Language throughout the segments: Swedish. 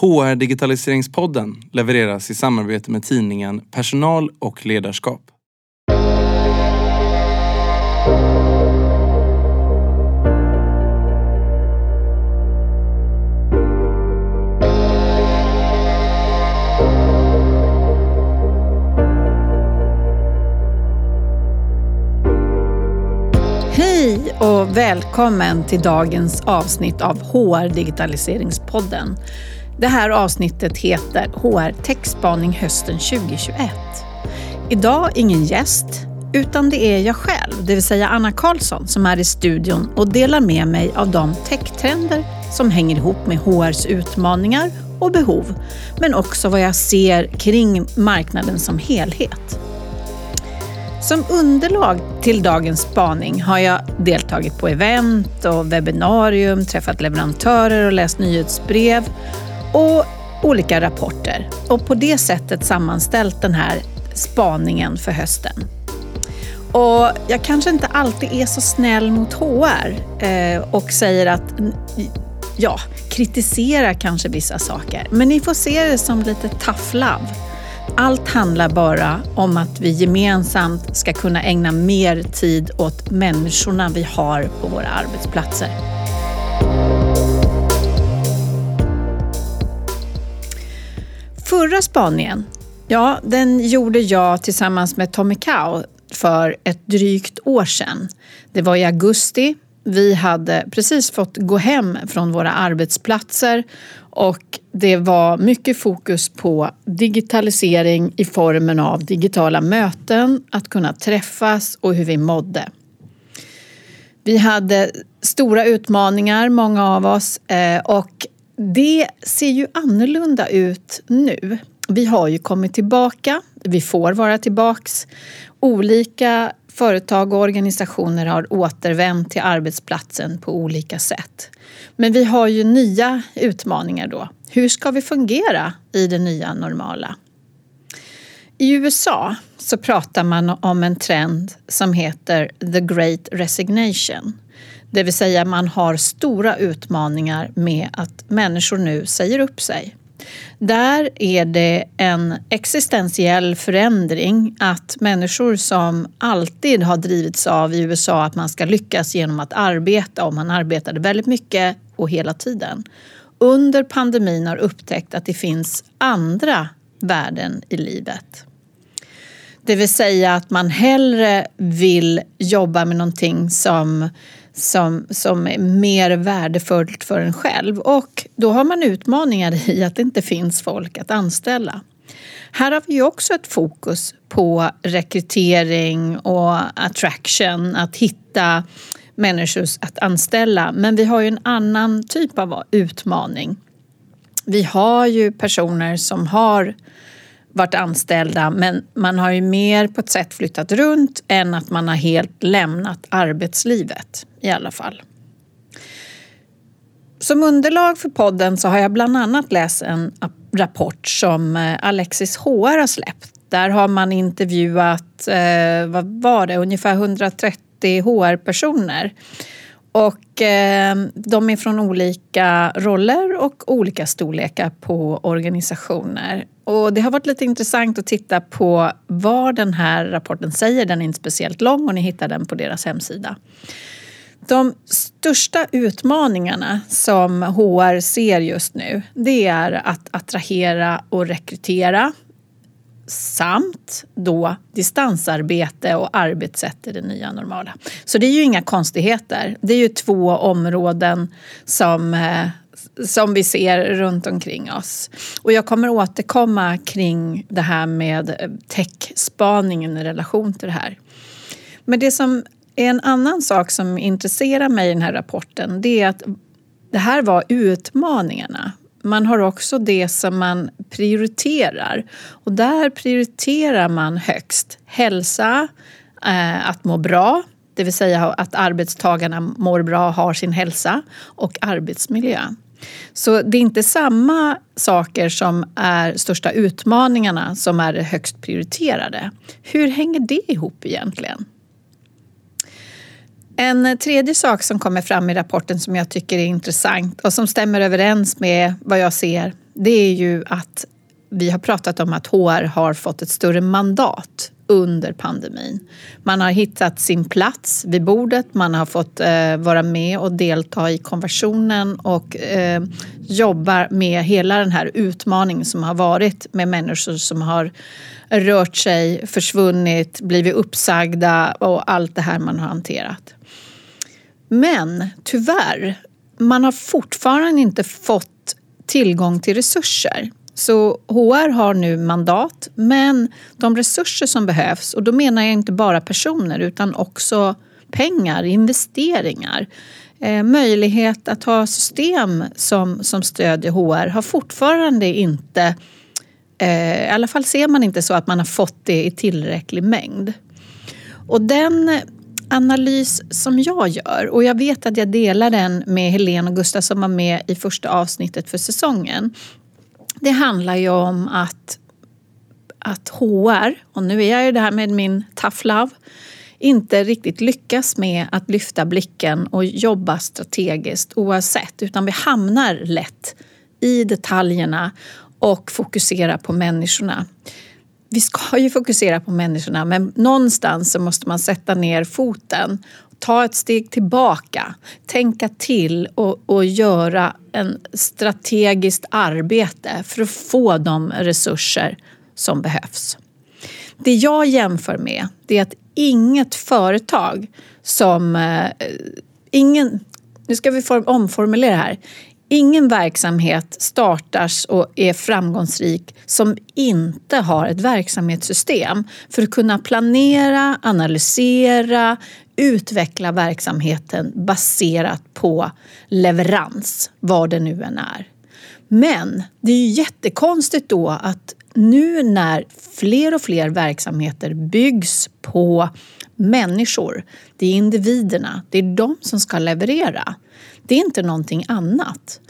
HR Digitaliseringspodden levereras i samarbete med tidningen Personal och ledarskap. Hej och välkommen till dagens avsnitt av HR Digitaliseringspodden. Det här avsnittet heter HR Techspaning hösten 2021. Idag ingen gäst, utan det är jag själv, det vill säga Anna Karlsson, som är i studion och delar med mig av de techtrender som hänger ihop med HRs utmaningar och behov, men också vad jag ser kring marknaden som helhet. Som underlag till dagens spaning har jag deltagit på event och webbinarium, träffat leverantörer och läst nyhetsbrev och olika rapporter och på det sättet sammanställt den här spaningen för hösten. Och jag kanske inte alltid är så snäll mot HR eh, och säger att ja, kritisera kanske vissa saker. Men ni får se det som lite tough love. Allt handlar bara om att vi gemensamt ska kunna ägna mer tid åt människorna vi har på våra arbetsplatser. Förra spaningen, ja, den gjorde jag tillsammans med Tommy Kau för ett drygt år sedan. Det var i augusti. Vi hade precis fått gå hem från våra arbetsplatser och det var mycket fokus på digitalisering i formen av digitala möten, att kunna träffas och hur vi mådde. Vi hade stora utmaningar, många av oss, eh, och det ser ju annorlunda ut nu. Vi har ju kommit tillbaka, vi får vara tillbaks. Olika företag och organisationer har återvänt till arbetsplatsen på olika sätt. Men vi har ju nya utmaningar då. Hur ska vi fungera i det nya normala? I USA så pratar man om en trend som heter the great resignation. Det vill säga man har stora utmaningar med att människor nu säger upp sig. Där är det en existentiell förändring att människor som alltid har drivits av i USA att man ska lyckas genom att arbeta och man arbetade väldigt mycket och hela tiden under pandemin har upptäckt att det finns andra värden i livet. Det vill säga att man hellre vill jobba med någonting som som, som är mer värdefullt för en själv. Och då har man utmaningar i att det inte finns folk att anställa. Här har vi också ett fokus på rekrytering och attraction, att hitta människor att anställa. Men vi har ju en annan typ av utmaning. Vi har ju personer som har varit anställda men man har ju mer på ett sätt flyttat runt än att man har helt lämnat arbetslivet i alla fall. Som underlag för podden så har jag bland annat läst en rapport som eh, Alexis HR har släppt. Där har man intervjuat, eh, vad var det, ungefär 130 HR-personer och eh, de är från olika roller och olika storlekar på organisationer. Och det har varit lite intressant att titta på vad den här rapporten säger. Den är inte speciellt lång och ni hittar den på deras hemsida. De största utmaningarna som HR ser just nu det är att attrahera och rekrytera samt då distansarbete och arbetssätt i det nya normala. Så det är ju inga konstigheter. Det är ju två områden som, eh, som vi ser runt omkring oss. Och jag kommer återkomma kring det här med eh, techspaningen i relation till det här. Men det som är en annan sak som intresserar mig i den här rapporten det är att det här var utmaningarna man har också det som man prioriterar. Och där prioriterar man högst hälsa, eh, att må bra, det vill säga att arbetstagarna mår bra, och har sin hälsa och arbetsmiljö. Så det är inte samma saker som är största utmaningarna som är högst prioriterade. Hur hänger det ihop egentligen? En eh, tredje sak som kommer fram i rapporten som jag tycker är intressant och som stämmer överens med vad jag ser det är ju att vi har pratat om att HR har fått ett större mandat under pandemin. Man har hittat sin plats vid bordet, man har fått eh, vara med och delta i konversionen och eh, jobbar med hela den här utmaningen som har varit med människor som har rört sig, försvunnit, blivit uppsagda och allt det här man har hanterat. Men tyvärr, man har fortfarande inte fått tillgång till resurser. Så HR har nu mandat, men de resurser som behövs, och då menar jag inte bara personer utan också pengar, investeringar, eh, möjlighet att ha system som, som stödjer HR har fortfarande inte, eh, i alla fall ser man inte så att man har fått det i tillräcklig mängd. Och den analys som jag gör, och jag vet att jag delar den med Helene och Gustav som var med i första avsnittet för säsongen, det handlar ju om att, att HR, och nu är jag ju det här med min tough love, inte riktigt lyckas med att lyfta blicken och jobba strategiskt oavsett, utan vi hamnar lätt i detaljerna och fokuserar på människorna. Vi ska ju fokusera på människorna men någonstans så måste man sätta ner foten ta ett steg tillbaka, tänka till och, och göra en strategiskt arbete för att få de resurser som behövs. Det jag jämför med det är att inget företag som... Eh, ingen, nu ska vi omformulera här. Ingen verksamhet startas och är framgångsrik som inte har ett verksamhetssystem för att kunna planera, analysera, utveckla verksamheten baserat på leverans, vad det nu än är. Men det är ju jättekonstigt då att nu när fler och fler verksamheter byggs på människor, det är individerna, det är de som ska leverera. Det är inte någonting annat.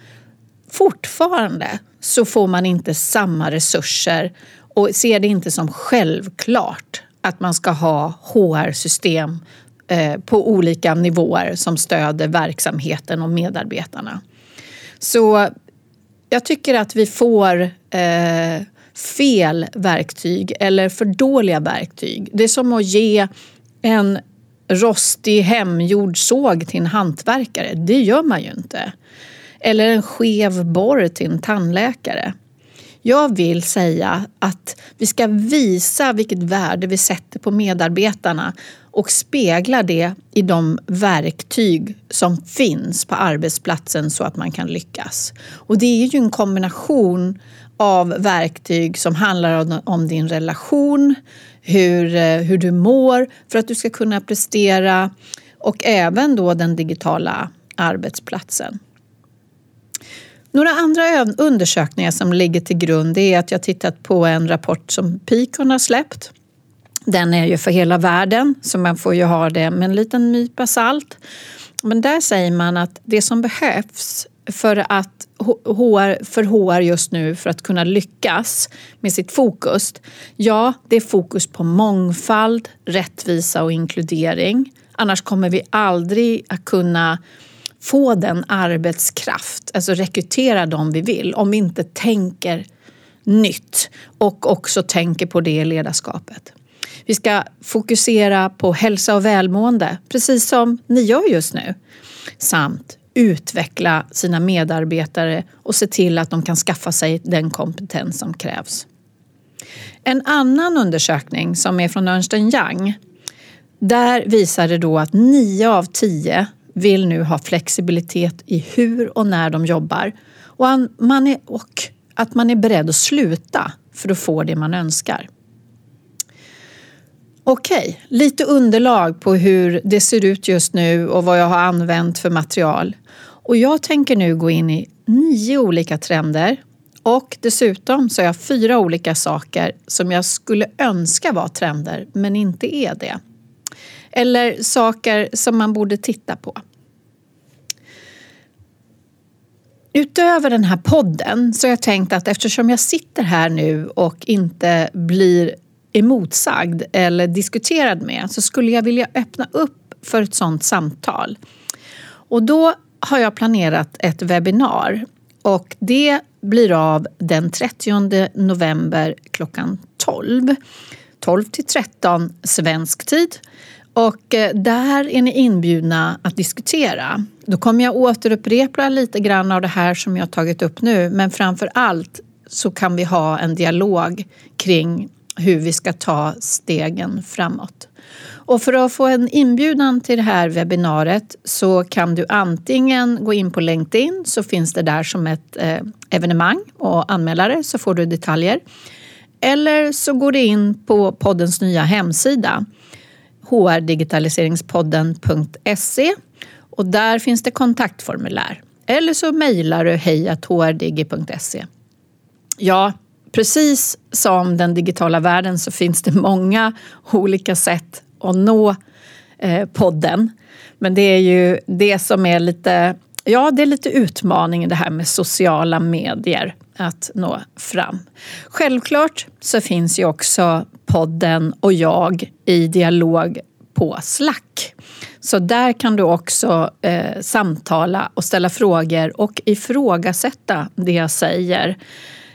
Fortfarande så får man inte samma resurser och ser det inte som självklart att man ska ha HR-system eh, på olika nivåer som stöder verksamheten och medarbetarna. Så jag tycker att vi får eh, fel verktyg eller för dåliga verktyg. Det är som att ge en rostig hemgjord såg till en hantverkare. Det gör man ju inte. Eller en skev borr till en tandläkare. Jag vill säga att vi ska visa vilket värde vi sätter på medarbetarna och spegla det i de verktyg som finns på arbetsplatsen så att man kan lyckas. Och det är ju en kombination av verktyg som handlar om din relation, hur, eh, hur du mår för att du ska kunna prestera och även då den digitala arbetsplatsen. Några andra undersökningar som ligger till grund är att jag tittat på en rapport som Picon har släppt. Den är ju för hela världen, så man får ju ha det med en liten nypa salt. Men där säger man att det som behövs för att HR, för HR just nu för att kunna lyckas med sitt fokus, ja, det är fokus på mångfald, rättvisa och inkludering. Annars kommer vi aldrig att kunna få den arbetskraft, alltså rekrytera dem vi vill om vi inte tänker nytt och också tänker på det ledarskapet. Vi ska fokusera på hälsa och välmående, precis som ni gör just nu. Samt utveckla sina medarbetare och se till att de kan skaffa sig den kompetens som krävs. En annan undersökning som är från Ernst Young där visar det då att 9 av 10 vill nu ha flexibilitet i hur och när de jobbar och, man är, och att man är beredd att sluta för att få det man önskar. Okej, lite underlag på hur det ser ut just nu och vad jag har använt för material. Och jag tänker nu gå in i nio olika trender och dessutom så har jag fyra olika saker som jag skulle önska var trender men inte är det. Eller saker som man borde titta på. Utöver den här podden så har jag tänkt att eftersom jag sitter här nu och inte blir emotsagd eller diskuterad med så skulle jag vilja öppna upp för ett sådant samtal. Och då har jag planerat ett webbinar och det blir av den 30 november klockan 12. 12 till 13 svensk tid. Och eh, där är ni inbjudna att diskutera. Då kommer jag återupprepa lite grann av det här som jag tagit upp nu men framför allt så kan vi ha en dialog kring hur vi ska ta stegen framåt. Och för att få en inbjudan till det här webbinariet så kan du antingen gå in på LinkedIn så finns det där som ett eh, evenemang och anmäla så får du detaljer. Eller så går du in på poddens nya hemsida hrdigitaliseringspodden.se och där finns det kontaktformulär. Eller så mejlar du hejathdigi.se. Ja, precis som den digitala världen så finns det många olika sätt att nå eh, podden. Men det är ju det som är lite, ja det är lite utmaning det här med sociala medier att nå fram. Självklart så finns ju också podden och jag i dialog på Slack. Så där kan du också eh, samtala och ställa frågor och ifrågasätta det jag säger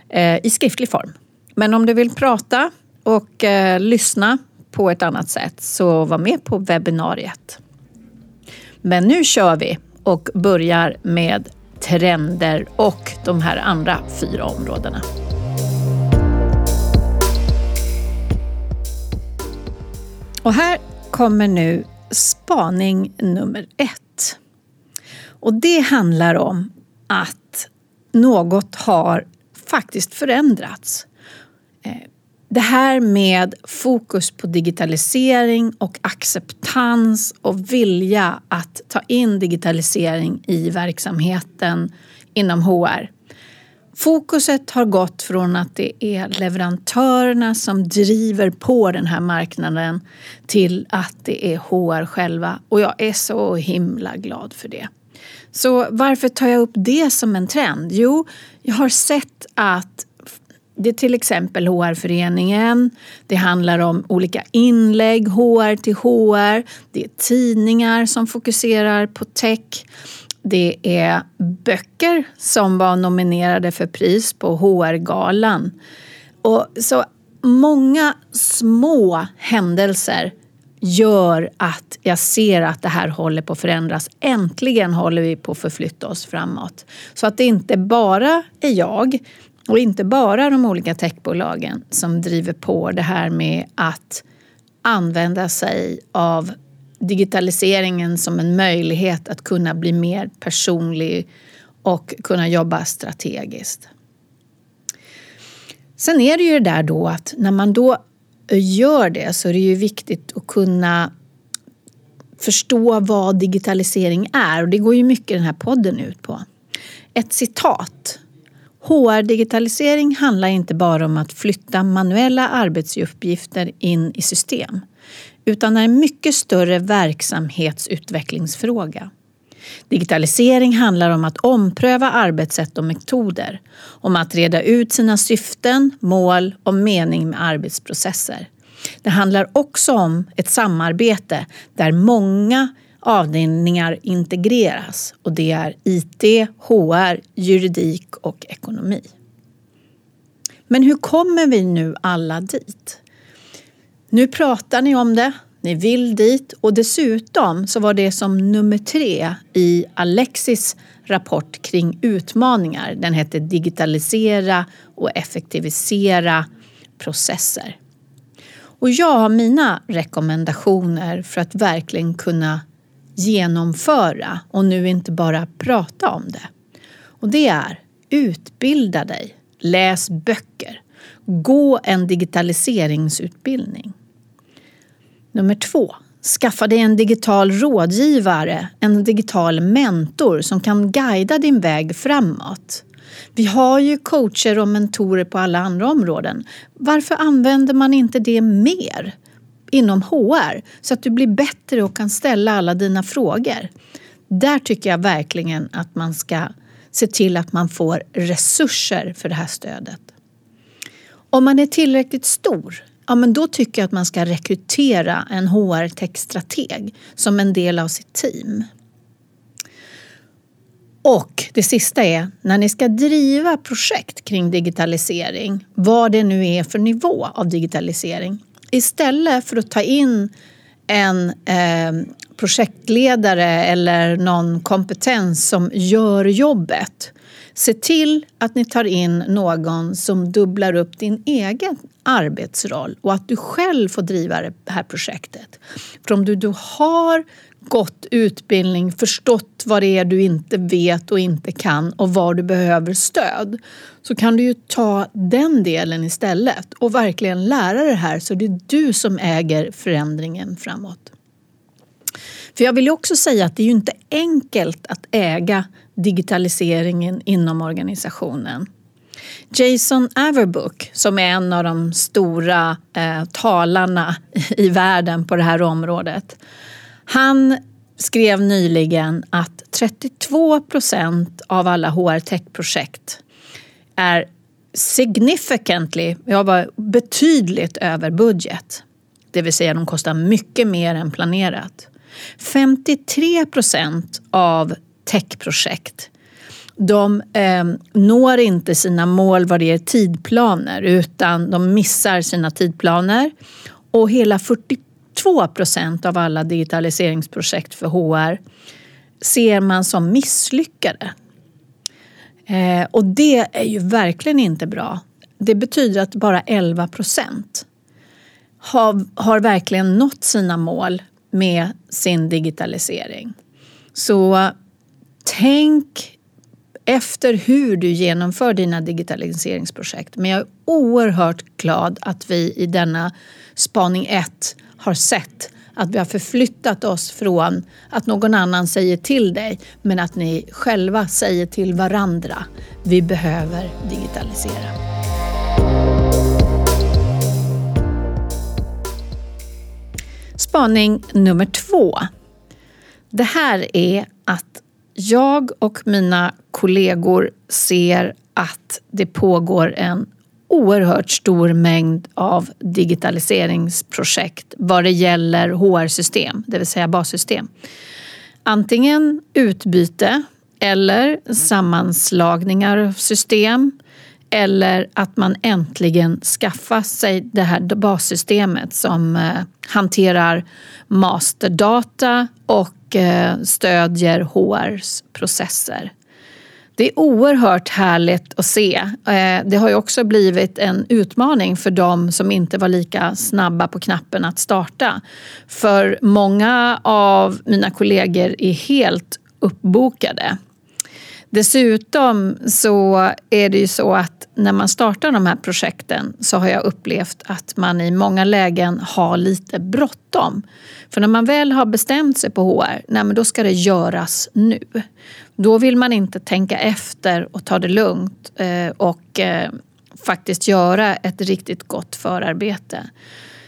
eh, i skriftlig form. Men om du vill prata och eh, lyssna på ett annat sätt så var med på webbinariet. Men nu kör vi och börjar med trender och de här andra fyra områdena. Och här kommer nu spaning nummer ett. Och det handlar om att något har faktiskt förändrats. Eh, det här med fokus på digitalisering och acceptans och vilja att ta in digitalisering i verksamheten inom HR. Fokuset har gått från att det är leverantörerna som driver på den här marknaden till att det är HR själva och jag är så himla glad för det. Så varför tar jag upp det som en trend? Jo, jag har sett att det är till exempel HR-föreningen, det handlar om olika inlägg, HR till HR, det är tidningar som fokuserar på tech. Det är böcker som var nominerade för pris på HR-galan. Och så många små händelser gör att jag ser att det här håller på att förändras. Äntligen håller vi på att förflytta oss framåt. Så att det inte bara är jag och inte bara de olika techbolagen som driver på det här med att använda sig av digitaliseringen som en möjlighet att kunna bli mer personlig och kunna jobba strategiskt. Sen är det ju det där då att när man då gör det så är det ju viktigt att kunna förstå vad digitalisering är och det går ju mycket den här podden ut på. Ett citat. HR-digitalisering handlar inte bara om att flytta manuella arbetsuppgifter in i system utan är en mycket större verksamhetsutvecklingsfråga. Digitalisering handlar om att ompröva arbetssätt och metoder, om att reda ut sina syften, mål och mening med arbetsprocesser. Det handlar också om ett samarbete där många avdelningar integreras och det är IT, HR, juridik och ekonomi. Men hur kommer vi nu alla dit? Nu pratar ni om det, ni vill dit och dessutom så var det som nummer tre i Alexis rapport kring utmaningar. Den hette Digitalisera och effektivisera processer. Och jag har mina rekommendationer för att verkligen kunna genomföra och nu inte bara prata om det. Och det är utbilda dig, läs böcker, gå en digitaliseringsutbildning. Nummer två, skaffa dig en digital rådgivare, en digital mentor som kan guida din väg framåt. Vi har ju coacher och mentorer på alla andra områden. Varför använder man inte det mer inom HR så att du blir bättre och kan ställa alla dina frågor? Där tycker jag verkligen att man ska se till att man får resurser för det här stödet. Om man är tillräckligt stor ja, men då tycker jag att man ska rekrytera en HR-techstrateg som en del av sitt team. Och det sista är, när ni ska driva projekt kring digitalisering, vad det nu är för nivå av digitalisering, istället för att ta in en eh, projektledare eller någon kompetens som gör jobbet. Se till att ni tar in någon som dubblar upp din egen arbetsroll och att du själv får driva det här projektet. För om du, du har gått utbildning, förstått vad det är du inte vet och inte kan och var du behöver stöd så kan du ju ta den delen istället och verkligen lära det här så det är du som äger förändringen framåt. För jag vill också säga att det är ju inte enkelt att äga digitaliseringen inom organisationen. Jason Averbook, som är en av de stora eh, talarna i världen på det här området, han skrev nyligen att 32 procent av alla HR Tech-projekt är significantly, jag var betydligt över budget. Det vill säga de kostar mycket mer än planerat. 53 procent av techprojekt de eh, når inte sina mål vad det gäller tidplaner utan de missar sina tidplaner. Och hela 42 procent av alla digitaliseringsprojekt för HR ser man som misslyckade. Eh, och det är ju verkligen inte bra. Det betyder att bara 11 procent har, har verkligen nått sina mål med sin digitalisering. Så tänk efter hur du genomför dina digitaliseringsprojekt. Men jag är oerhört glad att vi i denna spaning 1 har sett att vi har förflyttat oss från att någon annan säger till dig men att ni själva säger till varandra. Vi behöver digitalisera. Spaning nummer två. Det här är att jag och mina kollegor ser att det pågår en oerhört stor mängd av digitaliseringsprojekt vad det gäller HR-system, det vill säga bassystem. Antingen utbyte eller sammanslagningar av system eller att man äntligen skaffar sig det här bassystemet som eh, hanterar masterdata och eh, stödjer HRs processer. Det är oerhört härligt att se. Eh, det har ju också blivit en utmaning för de som inte var lika snabba på knappen att starta. För många av mina kollegor är helt uppbokade. Dessutom så är det ju så att när man startar de här projekten så har jag upplevt att man i många lägen har lite bråttom. För när man väl har bestämt sig på HR, nej men då ska det göras nu. Då vill man inte tänka efter och ta det lugnt eh, och eh, faktiskt göra ett riktigt gott förarbete.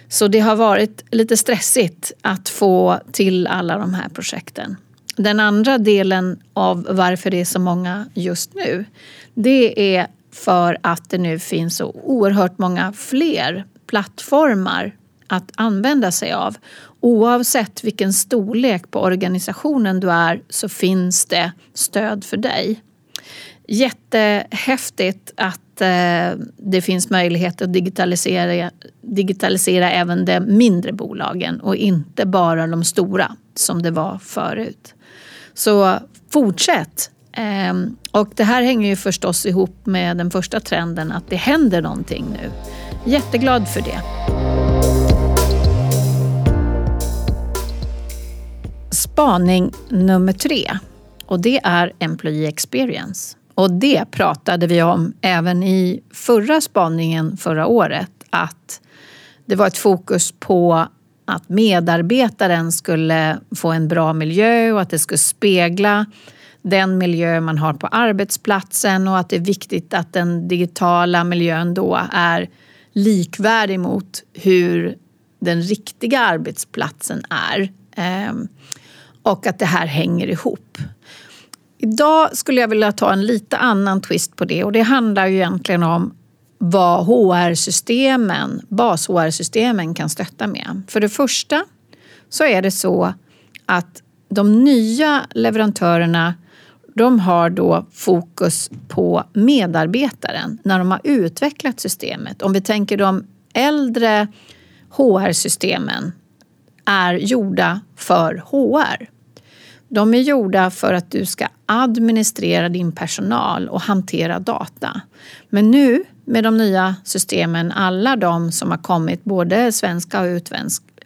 Så det har varit lite stressigt att få till alla de här projekten. Den andra delen av varför det är så många just nu, det är för att det nu finns så oerhört många fler plattformar att använda sig av. Oavsett vilken storlek på organisationen du är så finns det stöd för dig. Jättehäftigt att eh, det finns möjlighet att digitalisera, digitalisera även de mindre bolagen och inte bara de stora som det var förut. Så fortsätt! Ehm, och det här hänger ju förstås ihop med den första trenden att det händer någonting nu. Jätteglad för det. Spaning nummer tre och det är Employee Experience. Och det pratade vi om även i förra spaningen förra året att det var ett fokus på att medarbetaren skulle få en bra miljö och att det skulle spegla den miljö man har på arbetsplatsen och att det är viktigt att den digitala miljön då är likvärdig mot hur den riktiga arbetsplatsen är. Ehm, och att det här hänger ihop. Idag skulle jag vilja ta en lite annan twist på det och det handlar ju egentligen om vad HR-systemen, bas-HR-systemen kan stötta med. För det första så är det så att de nya leverantörerna de har då fokus på medarbetaren när de har utvecklat systemet. Om vi tänker de äldre HR-systemen är gjorda för HR. De är gjorda för att du ska administrera din personal och hantera data. Men nu med de nya systemen, alla de som har kommit, både svenska och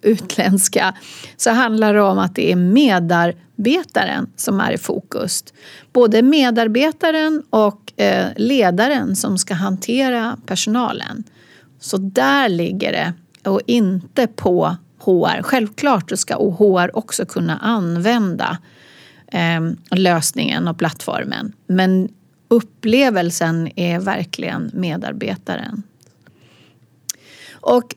utländska, så handlar det om att det är medarbetaren som är i fokus. Både medarbetaren och eh, ledaren som ska hantera personalen. Så där ligger det och inte på HR. Självklart ska HR också kunna använda eh, lösningen och plattformen. Men upplevelsen är verkligen medarbetaren. Och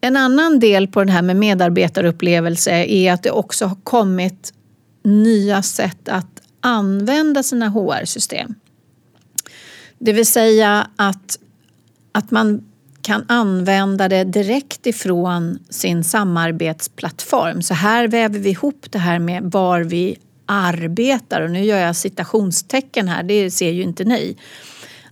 en annan del på det här med medarbetarupplevelse är att det också har kommit nya sätt att använda sina HR-system. Det vill säga att, att man kan använda det direkt ifrån sin samarbetsplattform. Så här väver vi ihop det här med var vi arbetar och nu gör jag citationstecken här, det ser ju inte ni.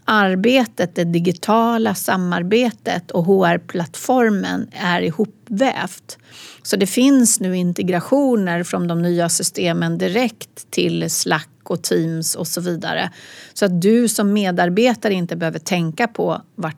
Arbetet, det digitala samarbetet och HR-plattformen är ihopvävt. Så det finns nu integrationer från de nya systemen direkt till Slack och Teams och så vidare. Så att du som medarbetare inte behöver tänka på vart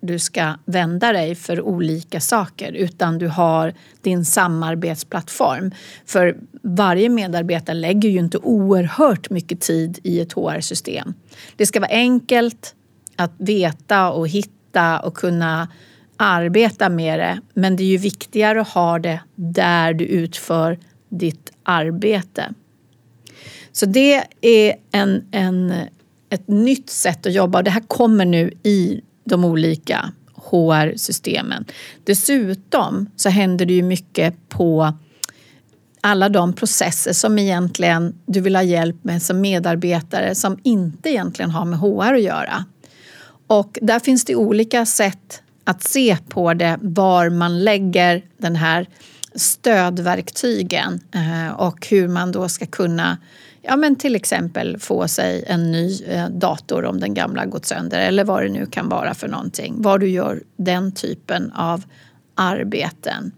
du ska vända dig för olika saker utan du har din samarbetsplattform. För varje medarbetare lägger ju inte oerhört mycket tid i ett HR-system. Det ska vara enkelt att veta och hitta och kunna arbeta med det men det är ju viktigare att ha det där du utför ditt arbete. Så det är en, en, ett nytt sätt att jobba och det här kommer nu i de olika HR-systemen. Dessutom så händer det ju mycket på alla de processer som egentligen du vill ha hjälp med som medarbetare som inte egentligen har med HR att göra. Och där finns det olika sätt att se på det, var man lägger den här stödverktygen eh, och hur man då ska kunna ja, men till exempel få sig en ny eh, dator om den gamla gått sönder eller vad det nu kan vara för någonting. Var du gör den typen av arbeten.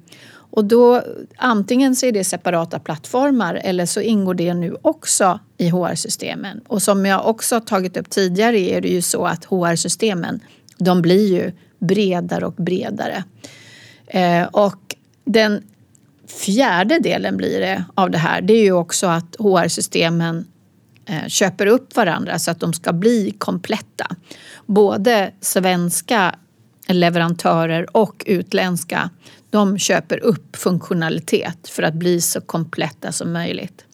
Och då antingen så är det separata plattformar eller så ingår det nu också i HR-systemen. Och som jag också har tagit upp tidigare är det ju så att HR-systemen de blir ju bredare och bredare. Eh, och den fjärde delen blir det av det här, det är ju också att HR-systemen eh, köper upp varandra så att de ska bli kompletta. Både svenska leverantörer och utländska, de köper upp funktionalitet för att bli så kompletta som möjligt.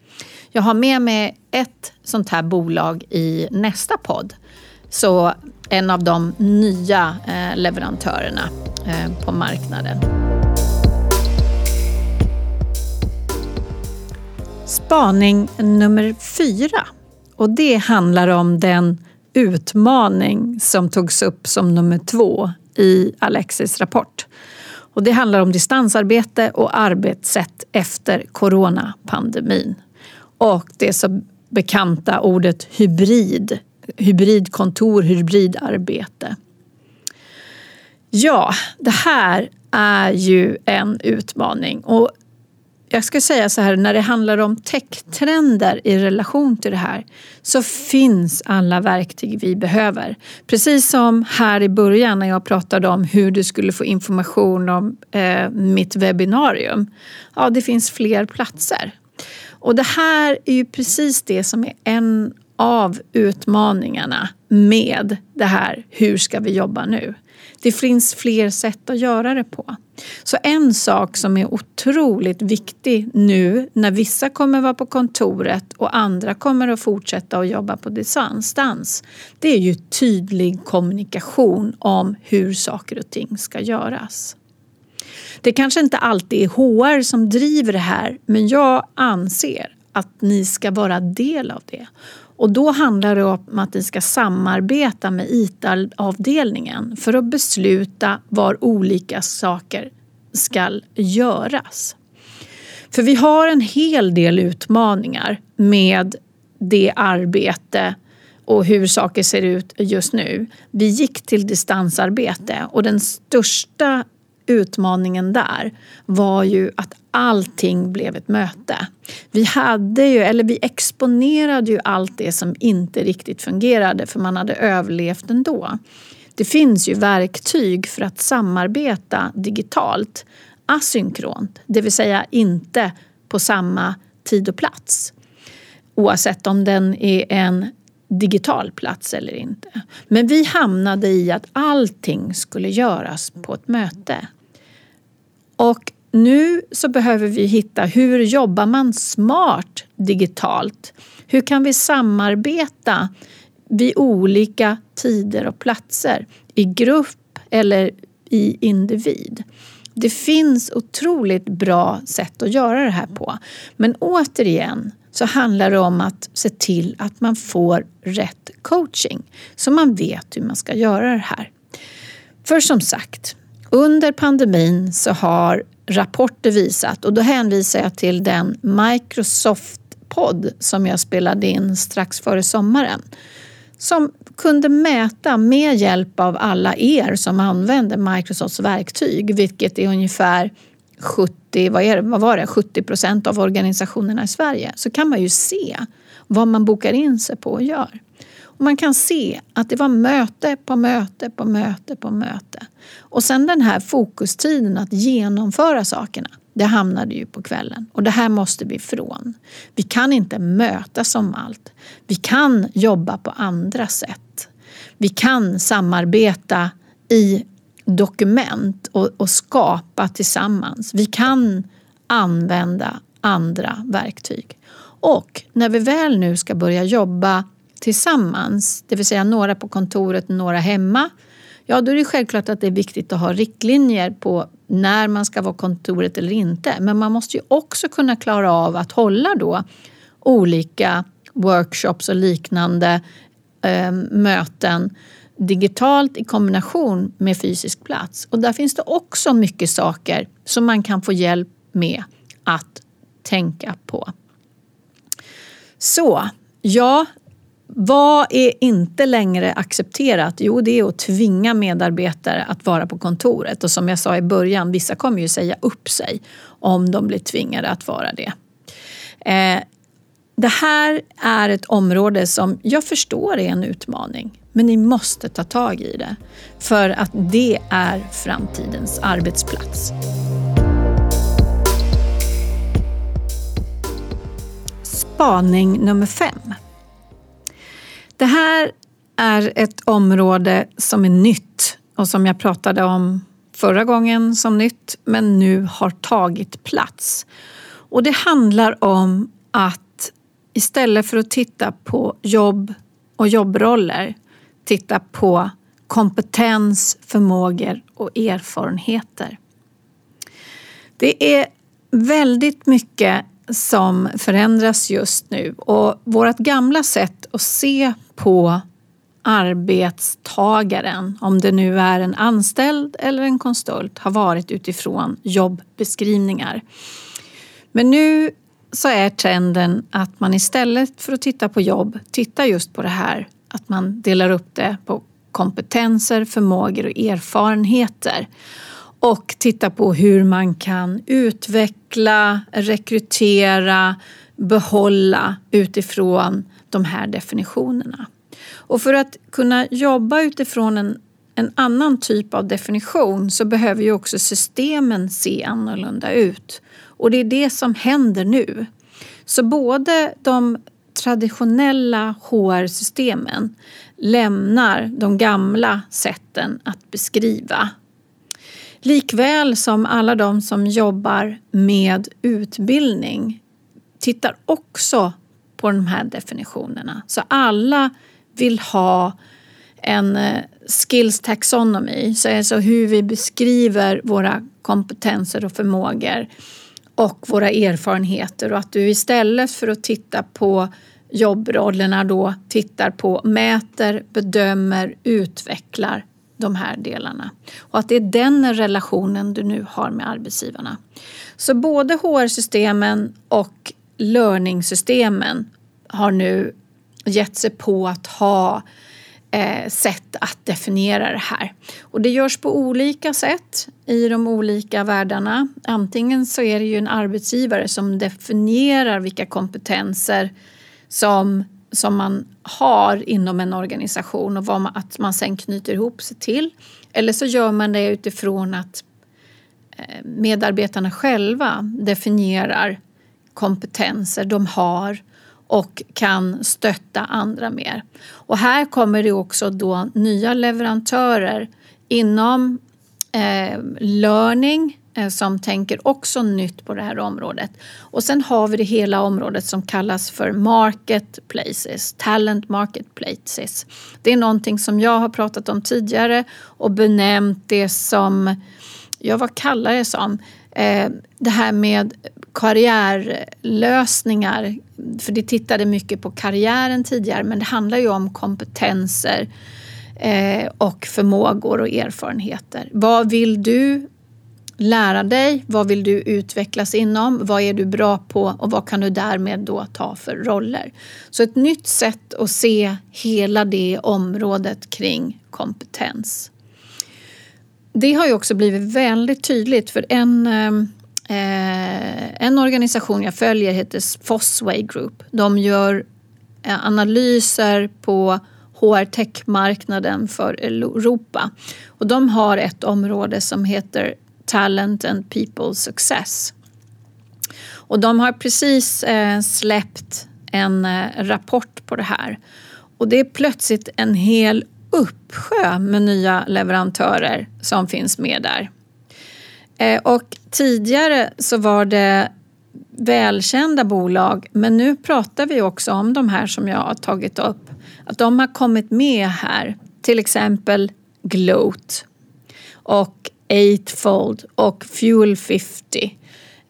Jag har med mig ett sånt här bolag i nästa podd. Så en av de nya eh, leverantörerna eh, på marknaden. Spaning nummer fyra. Och det handlar om den utmaning som togs upp som nummer två i Alexis rapport. Och det handlar om distansarbete och arbetssätt efter coronapandemin. Och det så bekanta ordet hybrid. Hybridkontor, hybridarbete. Ja, det här är ju en utmaning. Och jag ska säga så här, när det handlar om techtrender i relation till det här så finns alla verktyg vi behöver. Precis som här i början när jag pratade om hur du skulle få information om eh, mitt webbinarium. Ja, det finns fler platser. Och det här är ju precis det som är en av utmaningarna med det här, hur ska vi jobba nu? Det finns fler sätt att göra det på. Så en sak som är otroligt viktig nu när vissa kommer vara på kontoret och andra kommer att fortsätta att jobba på distans. Det är ju tydlig kommunikation om hur saker och ting ska göras. Det kanske inte alltid är HR som driver det här men jag anser att ni ska vara del av det. Och då handlar det om att ni ska samarbeta med IT-avdelningen för att besluta var olika saker ska göras. För vi har en hel del utmaningar med det arbete och hur saker ser ut just nu. Vi gick till distansarbete och den största utmaningen där var ju att allting blev ett möte. Vi hade ju, eller vi exponerade ju allt det som inte riktigt fungerade för man hade överlevt ändå. Det finns ju verktyg för att samarbeta digitalt asynkront, det vill säga inte på samma tid och plats. Oavsett om den är en digital plats eller inte. Men vi hamnade i att allting skulle göras på ett möte. Och nu så behöver vi hitta hur jobbar man smart digitalt? Hur kan vi samarbeta vid olika tider och platser i grupp eller i individ? Det finns otroligt bra sätt att göra det här på. Men återigen så handlar det om att se till att man får rätt coaching så man vet hur man ska göra det här. För som sagt, under pandemin så har rapporter visat och då hänvisar jag till den Microsoft-podd som jag spelade in strax före sommaren som kunde mäta med hjälp av alla er som använder Microsofts verktyg, vilket är ungefär 70, vad, är det, vad var det, 70 procent av organisationerna i Sverige, så kan man ju se vad man bokar in sig på och gör. Och man kan se att det var möte på möte på möte på möte. Och sen den här fokustiden att genomföra sakerna, det hamnade ju på kvällen. Och det här måste vi ifrån. Vi kan inte mötas om allt. Vi kan jobba på andra sätt. Vi kan samarbeta i dokument och, och skapa tillsammans. Vi kan använda andra verktyg. Och när vi väl nu ska börja jobba tillsammans, det vill säga några på kontoret och några hemma, ja då är det självklart att det är viktigt att ha riktlinjer på när man ska vara kontoret eller inte. Men man måste ju också kunna klara av att hålla då olika workshops och liknande eh, möten digitalt i kombination med fysisk plats. Och där finns det också mycket saker som man kan få hjälp med att tänka på. Så, ja, vad är inte längre accepterat? Jo, det är att tvinga medarbetare att vara på kontoret. Och som jag sa i början, vissa kommer ju säga upp sig om de blir tvingade att vara det. Eh, det här är ett område som jag förstår är en utmaning. Men ni måste ta tag i det. För att det är framtidens arbetsplats. Spaning nummer fem. Det här är ett område som är nytt och som jag pratade om förra gången som nytt men nu har tagit plats. Och det handlar om att istället för att titta på jobb och jobbroller titta på kompetens, förmågor och erfarenheter. Det är väldigt mycket som förändras just nu och vårt gamla sätt att se på arbetstagaren, om det nu är en anställd eller en konsult, har varit utifrån jobbeskrivningar. Men nu så är trenden att man istället för att titta på jobb tittar just på det här att man delar upp det på kompetenser, förmågor och erfarenheter och tittar på hur man kan utveckla, rekrytera, behålla utifrån de här definitionerna. Och för att kunna jobba utifrån en, en annan typ av definition så behöver ju också systemen se annorlunda ut. Och det är det som händer nu. Så både de traditionella HR-systemen lämnar de gamla sätten att beskriva. Likväl som alla de som jobbar med utbildning tittar också på de här definitionerna. Så alla vill ha en eh, skills taxonomy, så alltså hur vi beskriver våra kompetenser och förmågor och våra erfarenheter och att du istället för att titta på jobbrollerna då tittar på, mäter, bedömer, utvecklar de här delarna. Och att det är den relationen du nu har med arbetsgivarna. Så både HR-systemen och learning-systemen har nu gett sig på att ha eh, sätt att definiera det här. Och det görs på olika sätt i de olika världarna. Antingen så är det ju en arbetsgivare som definierar vilka kompetenser som, som man har inom en organisation och vad man, att man sen knyter ihop sig till. Eller så gör man det utifrån att eh, medarbetarna själva definierar kompetenser de har och kan stötta andra mer. Och här kommer det också då nya leverantörer inom eh, learning eh, som tänker också nytt på det här området. Och sen har vi det hela området som kallas för marketplaces, talent marketplaces. Det är någonting som jag har pratat om tidigare och benämnt det som, ja vad kallar jag det som? Eh, det här med karriärlösningar. För det tittade mycket på karriären tidigare men det handlar ju om kompetenser eh, och förmågor och erfarenheter. Vad vill du lära dig? Vad vill du utvecklas inom? Vad är du bra på och vad kan du därmed då ta för roller? Så ett nytt sätt att se hela det området kring kompetens. Det har ju också blivit väldigt tydligt för en eh, eh, en organisation jag följer heter Fossway Group. De gör eh, analyser på HR tech-marknaden för Europa. Och de har ett område som heter Talent and People Success. Och de har precis eh, släppt en eh, rapport på det här. Och det är plötsligt en hel uppsjö med nya leverantörer som finns med där. Eh, och tidigare så var det välkända bolag men nu pratar vi också om de här som jag har tagit upp. Att de har kommit med här. Till exempel Gloat och Eightfold och Fuel 50.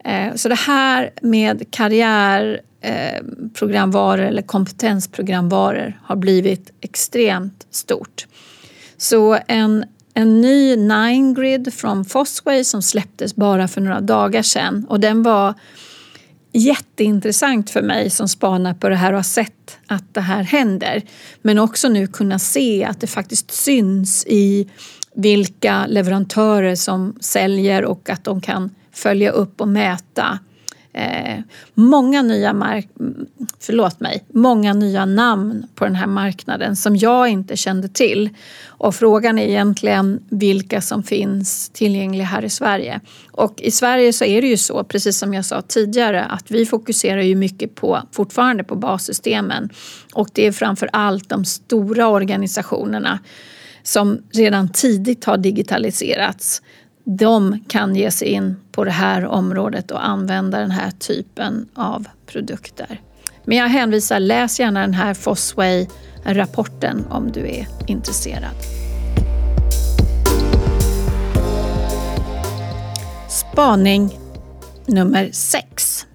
Eh, så det här med karriärprogramvaror eh, eller kompetensprogramvaror har blivit extremt stort. Så en en ny Nine Grid från Fosway som släpptes bara för några dagar sedan och den var jätteintressant för mig som spanar på det här och har sett att det här händer. Men också nu kunna se att det faktiskt syns i vilka leverantörer som säljer och att de kan följa upp och mäta eh, många nya mark förlåt mig, många nya namn på den här marknaden som jag inte kände till. Och frågan är egentligen vilka som finns tillgängliga här i Sverige. Och i Sverige så är det ju så, precis som jag sa tidigare, att vi fokuserar ju mycket på, fortfarande på bassystemen. Och det är framför allt de stora organisationerna som redan tidigt har digitaliserats de kan ge sig in på det här området och använda den här typen av produkter. Men jag hänvisar, läs gärna den här Fosway-rapporten om du är intresserad. Spaning nummer 6.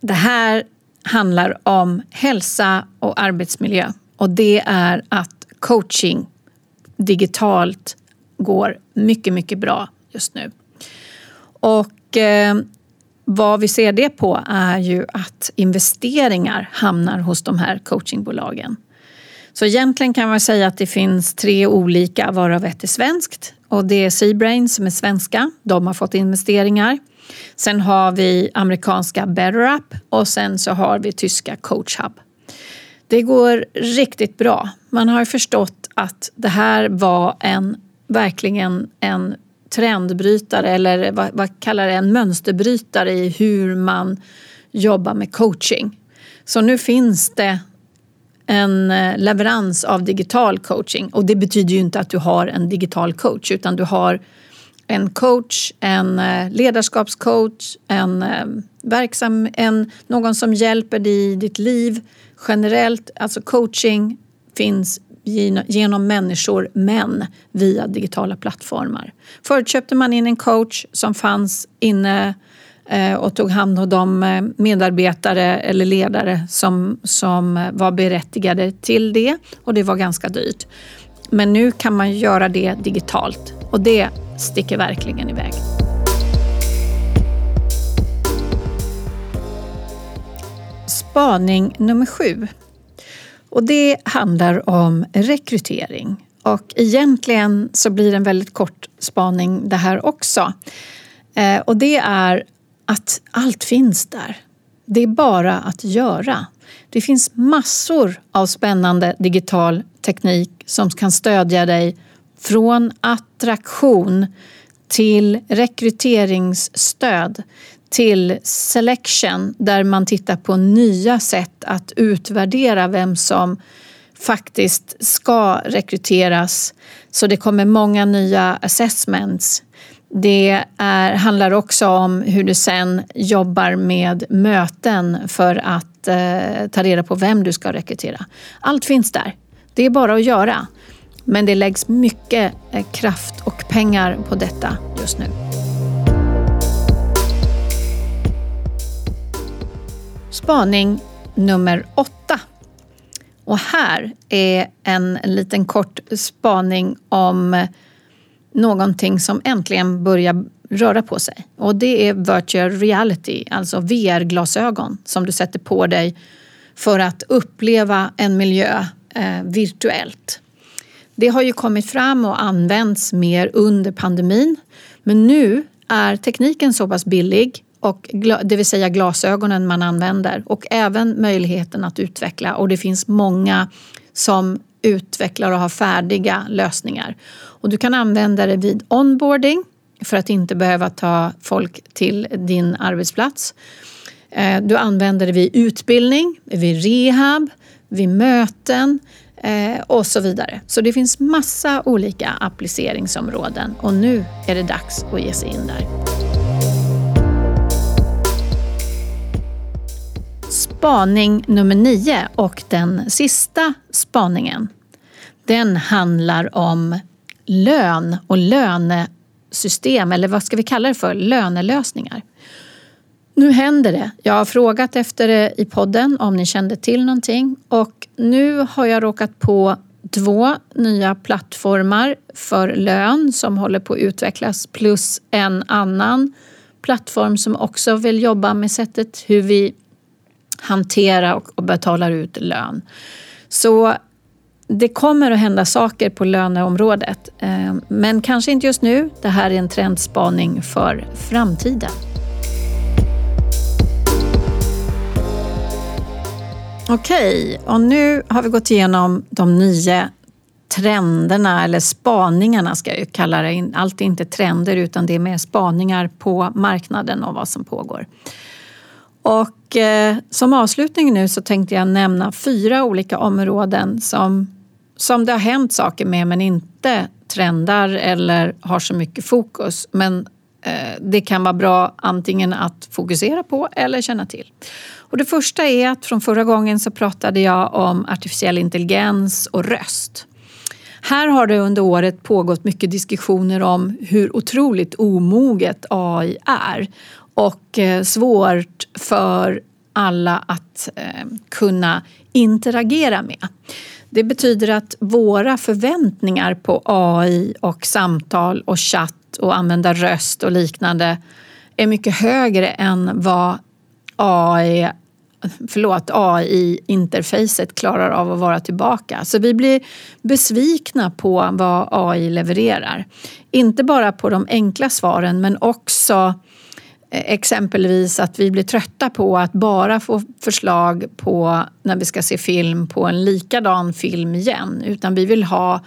Det här handlar om hälsa och arbetsmiljö och det är att coaching digitalt går mycket, mycket bra just nu. Och eh, vad vi ser det på är ju att investeringar hamnar hos de här coachingbolagen. Så egentligen kan man säga att det finns tre olika, varav ett är svenskt. Och det är Seabrain som är svenska. De har fått investeringar. Sen har vi amerikanska BetterUp och sen så har vi tyska CoachHub. Det går riktigt bra. Man har förstått att det här var en verkligen en trendbrytare eller vad, vad kallar det, en mönsterbrytare i hur man jobbar med coaching. Så nu finns det en eh, leverans av digital coaching och det betyder ju inte att du har en digital coach utan du har en coach, en eh, ledarskapscoach, en eh, verksam, en, någon som hjälper dig i ditt liv generellt. Alltså coaching finns genom människor men via digitala plattformar. Förut köpte man in en coach som fanns inne eh, och tog hand om de eh, medarbetare eller ledare som, som var berättigade till det och det var ganska dyrt. Men nu kan man göra det digitalt och det sticker verkligen iväg. spaning nummer sju. Och det handlar om rekrytering. Och egentligen så blir det en väldigt kort spaning det här också. Eh, och det är att allt finns där. Det är bara att göra. Det finns massor av spännande digital teknik som kan stödja dig från attraktion till rekryteringsstöd till selection där man tittar på nya sätt att utvärdera vem som faktiskt ska rekryteras. Så det kommer många nya assessments. Det är, handlar också om hur du sen jobbar med möten för att eh, ta reda på vem du ska rekrytera. Allt finns där. Det är bara att göra. Men det läggs mycket eh, kraft och pengar på detta just nu. Spaning nummer åtta. Och här är en liten kort spaning om någonting som äntligen börjar röra på sig. Och det är virtual reality, alltså VR-glasögon som du sätter på dig för att uppleva en miljö eh, virtuellt. Det har ju kommit fram och använts mer under pandemin. Men nu är tekniken så pass billig, och, det vill säga glasögonen man använder och även möjligheten att utveckla och det finns många som utvecklar och har färdiga lösningar. Och du kan använda det vid onboarding för att inte behöva ta folk till din arbetsplats. Eh, du använder det vid utbildning, vid rehab, vid möten eh, och så vidare. Så det finns massa olika appliceringsområden och nu är det dags att ge sig in där. Spaning nummer nio och den sista spaningen. Den handlar om lön och lönesystem, eller vad ska vi kalla det för? Lönelösningar. Nu händer det. Jag har frågat efter det i podden om ni kände till någonting och nu har jag råkat på två nya plattformar för lön som håller på att utvecklas plus en annan plattform som också vill jobba med sättet hur vi hanterar och betalar ut lön. Så det kommer att hända saker på löneområdet, eh, men kanske inte just nu. Det här är en trendspaning för framtiden. Okej, och nu har vi gått igenom de nio trenderna eller spaningarna ska jag kalla det. Allt är inte trender utan det är mer spaningar på marknaden och vad som pågår. Och eh, som avslutning nu så tänkte jag nämna fyra olika områden som, som det har hänt saker med men inte trendar eller har så mycket fokus. Men eh, det kan vara bra antingen att fokusera på eller känna till. Och det första är att från förra gången så pratade jag om artificiell intelligens och röst. Här har det under året pågått mycket diskussioner om hur otroligt omoget AI är och eh, svårt för alla att eh, kunna interagera med. Det betyder att våra förväntningar på AI och samtal och chatt och använda röst och liknande är mycket högre än vad AI förlåt, AI-interfacet klarar av att vara tillbaka. Så vi blir besvikna på vad AI levererar. Inte bara på de enkla svaren men också Eh, Eh, exempelvis att vi blir trötta på att bara få förslag på när vi ska se film på en likadan film igen. Utan vi vill ha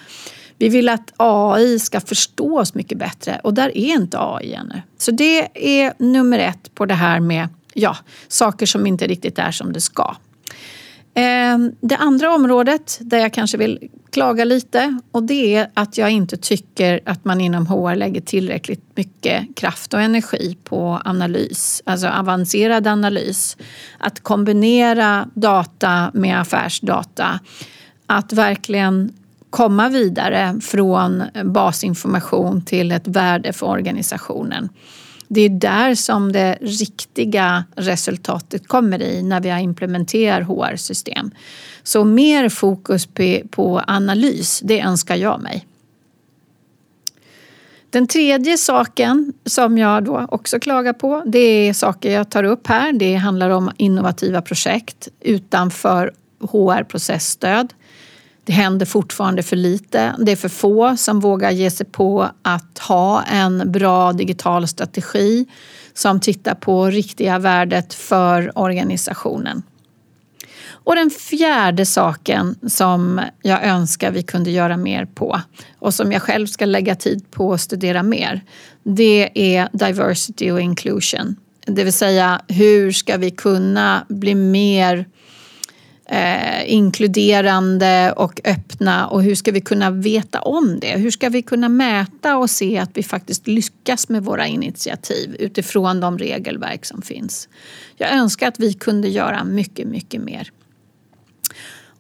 vi vill att AI ska förstå oss mycket bättre och där är inte AI ännu. Så det är nummer ett på det här med ja, saker som inte riktigt är som det ska. Ehm, det andra området där jag kanske vill klaga lite och det är att jag inte tycker att man inom HR lägger tillräckligt mycket kraft och energi på analys, alltså avancerad analys. Att kombinera data med affärsdata. Att verkligen komma vidare från basinformation till ett värde för organisationen. Det är där som det riktiga resultatet kommer i när vi implementerar HR-system. Så mer fokus på analys, det önskar jag mig. Den tredje saken som jag då också klagar på, det är saker jag tar upp här. Det handlar om innovativa projekt utanför HR-processstöd. Det händer fortfarande för lite. Det är för få som vågar ge sig på att ha en bra digital strategi som tittar på riktiga värdet för organisationen. Och den fjärde saken som jag önskar vi kunde göra mer på och som jag själv ska lägga tid på att studera mer, det är diversity och inclusion. Det vill säga, hur ska vi kunna bli mer eh, inkluderande och öppna och hur ska vi kunna veta om det? Hur ska vi kunna mäta och se att vi faktiskt lyckas med våra initiativ utifrån de regelverk som finns? Jag önskar att vi kunde göra mycket, mycket mer.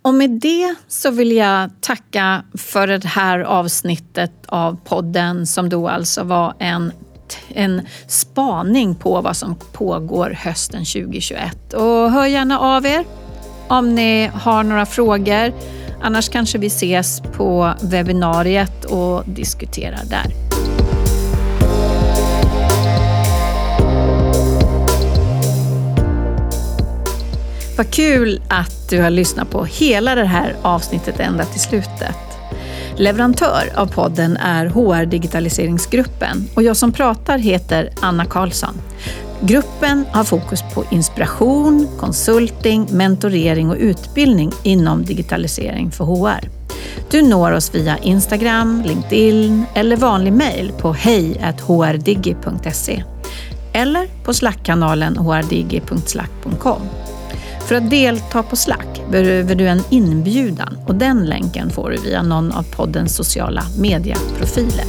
Och med det så vill jag tacka för det här avsnittet av podden som då alltså var en, en spaning på vad som pågår hösten 2021. Och hör gärna av er om ni har några frågor. Annars kanske vi ses på webbinariet och diskuterar där. Vad kul att du har lyssnat på hela det här avsnittet ända till slutet. Leverantör av podden är HR Digitaliseringsgruppen och jag som pratar heter Anna Karlsson. Gruppen har fokus på inspiration, konsulting, mentorering och utbildning inom digitalisering för HR. Du når oss via Instagram, LinkedIn eller vanlig mejl på hej.hrdigi.se eller på Slack-kanalen hrdigi.slack.com. För att delta på Slack behöver du en inbjudan och den länken får du via någon av poddens sociala medieprofiler.